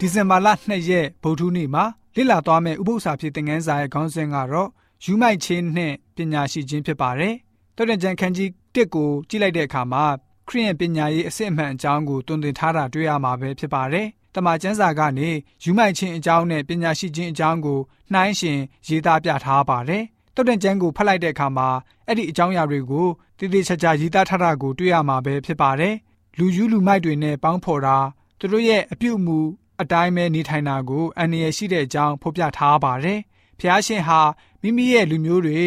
ဒီဇင်ဘာလ2ရက်ဗုဒ္ဓနေ့မှာလေ့လာသွားမယ့်ဥပုသ္စာဖြစ်တဲ့ငန်းစာရဲ့ခေါင်းစဉ်ကတော့ယူမိုက်ချင်းနှင့်ပညာရှိခြင်းဖြစ်ပါတယ်။တောတဲ့ကျန်ခန်းကြီး1ကိုကြည့်လိုက်တဲ့အခါမှာခရိယန်ပညာရေးအစစ်အမှန်အကြောင်းကိုတွင်တင်ထားတာတွေ့ရမှာပဲဖြစ်ပါတယ်။တမန်ကျမ်းစာကနေယူမိုက်ချင်းအကြောင်းနဲ့ပညာရှိခြင်းအကြောင်းကိုနှိုင်းယှဉ်ရေးသားပြထားပါတယ်။တောတဲ့ကျမ်းကိုဖတ်လိုက်တဲ့အခါမှာအဲ့ဒီအကြောင်းအရာတွေကိုတည်တည်ချာချာရေးသားထားတာကိုတွေ့ရမှာပဲဖြစ်ပါတယ်။လူယူလူမိုက်တွေနဲ့ပေါင်းဖော်တာသူတို့ရဲ့အပြုအမူ အတိုင်းပဲနေထိုင်တာကိုအန္တရာယ်ရှိတဲ့အကြောင်းဖော်ပြထားပါတယ်။ဖျားရှင်ဟာမိမိရဲ့လူမျိုးတွေ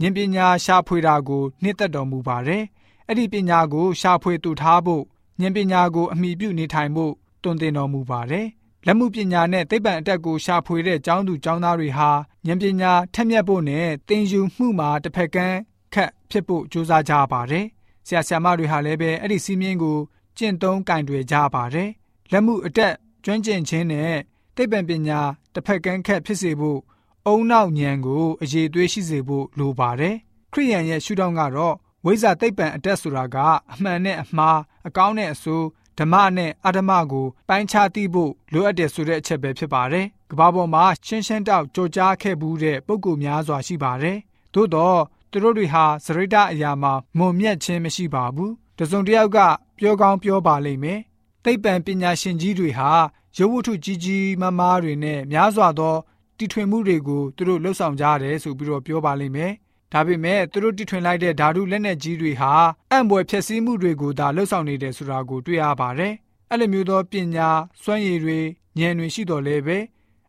ဉာဏ်ပညာရှာဖွေတာကိုနှစ်သက်တော်မူပါတယ်။အဲ့ဒီပညာကိုရှာဖွေတူထားဖို့ဉာဏ်ပညာကိုအမိပြုနေထိုင်ဖို့တွင်တင်တော်မူပါတယ်။လက်မှုပညာနဲ့သိပ္ပံအတက်ကိုရှာဖွေတဲ့ကျောင်းသူကျောင်းသားတွေဟာဉာဏ်ပညာထက်မြက်ဖို့နဲ့သင်ယူမှုမှာတစ်ဖက်ကန်းခက်ဖြစ်ဖို့ကြိုးစားကြပါတယ်။ဆရာဆရာမတွေဟာလည်းပဲအဲ့ဒီစီးမြင်ကိုကျင့်သုံးကင်တွယ်ကြပါတယ်။လက်မှုအတက် ကျွမ်းကျင်ခြင်းနဲ့သိပ္ပံပညာတစ်ဖက်ကန်းခက်ဖြစ်စေဖို့အုံနောက်ဉာဏ်ကိုအရေးသွေးရှိစေဖို့လိုပါတယ်။ခရိယန်ရဲ့ရှုထောင့်ကတော့ဝိဇ္ဇာသိပ္ပံအတက်ဆိုတာကအမှန်နဲ့အမှားအကောင်းနဲ့အဆိုးဓမ္မနဲ့အဓမ္မကိုပိုင်းခြားသိဖို့လိုအပ်တယ်ဆိုတဲ့အချက်ပဲဖြစ်ပါတယ်။ကမ္ဘာပေါ်မှာရှင်းရှင်းတောက်ကြောကြားခဲ့ဘူးတဲ့ပုံကူများစွာရှိပါတယ်။သို့တော့သူတို့တွေဟာစရိတအရာမှာမုံမြတ်ခြင်းမရှိပါဘူး။တစုံတစ်ယောက်ကပြောကောင်းပြောပါလိမ့်မယ် သိပ္ပံပညာရှင်ကြီးတွေဟာရုပ်ဝတ္ထုကြီးကြီးမားမားတွေနဲ့များစွာသောတီထွင်မှုတွေကိုသူတို့လှုပ်ဆောင်ကြတယ်ဆိုပြီးတော့ပြောပါလိမ့်မယ်။ဒါပေမဲ့သူတို့တီထွင်လိုက်တဲ့ဓာတုလက်နက်ကြီးတွေဟာအံ့ဘွယ်ဖျက်ဆီးမှုတွေကိုသာလှုပ်ဆောင်နေတယ်ဆိုတာကိုတွေ့ရပါတယ်။အဲ့လိုမျိုးသောပညာစွမ်းရည်တွေဉာဏ်တွေရှိတော်လဲပဲ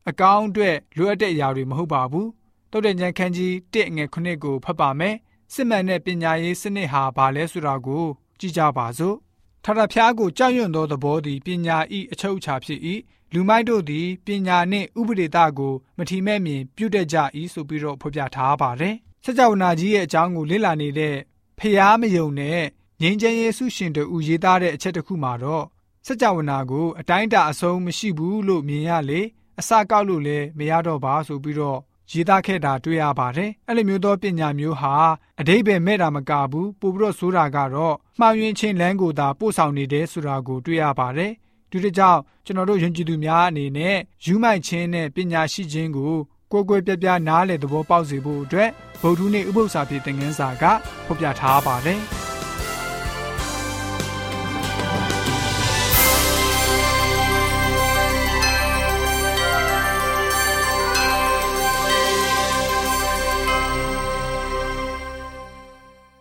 အကောင်းအတွက်လိုအပ်တဲ့အရာတွေမဟုတ်ပါဘူး။တုတ်တဲ့ဉာဏ်ခန်းကြီး1ငွေ9ကိုဖတ်ပါမယ်။စစ်မှန်တဲ့ပညာရေးစနစ်ဟာဘာလဲဆိုတာကိုကြည့်ကြပါစို့ ထထဖျားကိုကြောက်ရွံ့သောသဘောသည်ပညာဤအချုပ်အခြာဖြစ်၏လူမိုက်တို့သည်ပညာနှင့်ဥပဒေတကိုမထီမဲ့မြင်ပြုတတ်ကြ၏ဆိုပြီးတော့ဖော်ပြထားပါတယ်စကြဝဠာကြီးရဲ့အကြောင်းကိုလေ့လာနေတဲ့ဖျားမယုံနဲ့ငြိမ်းချမ်းရေးဆုရှင်တို့ရေးသားတဲ့အချက်တစ်ခုမှာတော့စကြဝဠာကိုအတိုင်းတာအဆုံးမရှိဘူးလို့မြင်ရလေအစကောက်လို့လည်းမရတော့ပါဆိုပြီးတော့ ရေးသားခဲ့တာတွေ့ရပါတယ်။အဲ့လိုမျိုးသောပညာမျိုးဟာအတိဘယ်မဲ့တာမကဘူးပို့ပြီးတော့ဆိုတာကတော့မှားယွင်းခြင်းလမ်းကိုသာပို့ဆောင်နေတယ်ဆိုတာကိုတွေ့ရပါတယ်။ဒီတကြောင်ကျွန်တော်တို့ယဉ်ကျေးသူများအနေနဲ့ယူမိုက်ခြင်းနဲ့ပညာရှိခြင်းကိုကိုယ်ကိုယ်ပြပြနားလည်သဘောပေါက်စေဖို့အတွက်ဗုဒ္ဓနေ့ဥပုသ္စာပြေသင်ခန်းစာကဖော်ပြထားပါတယ်။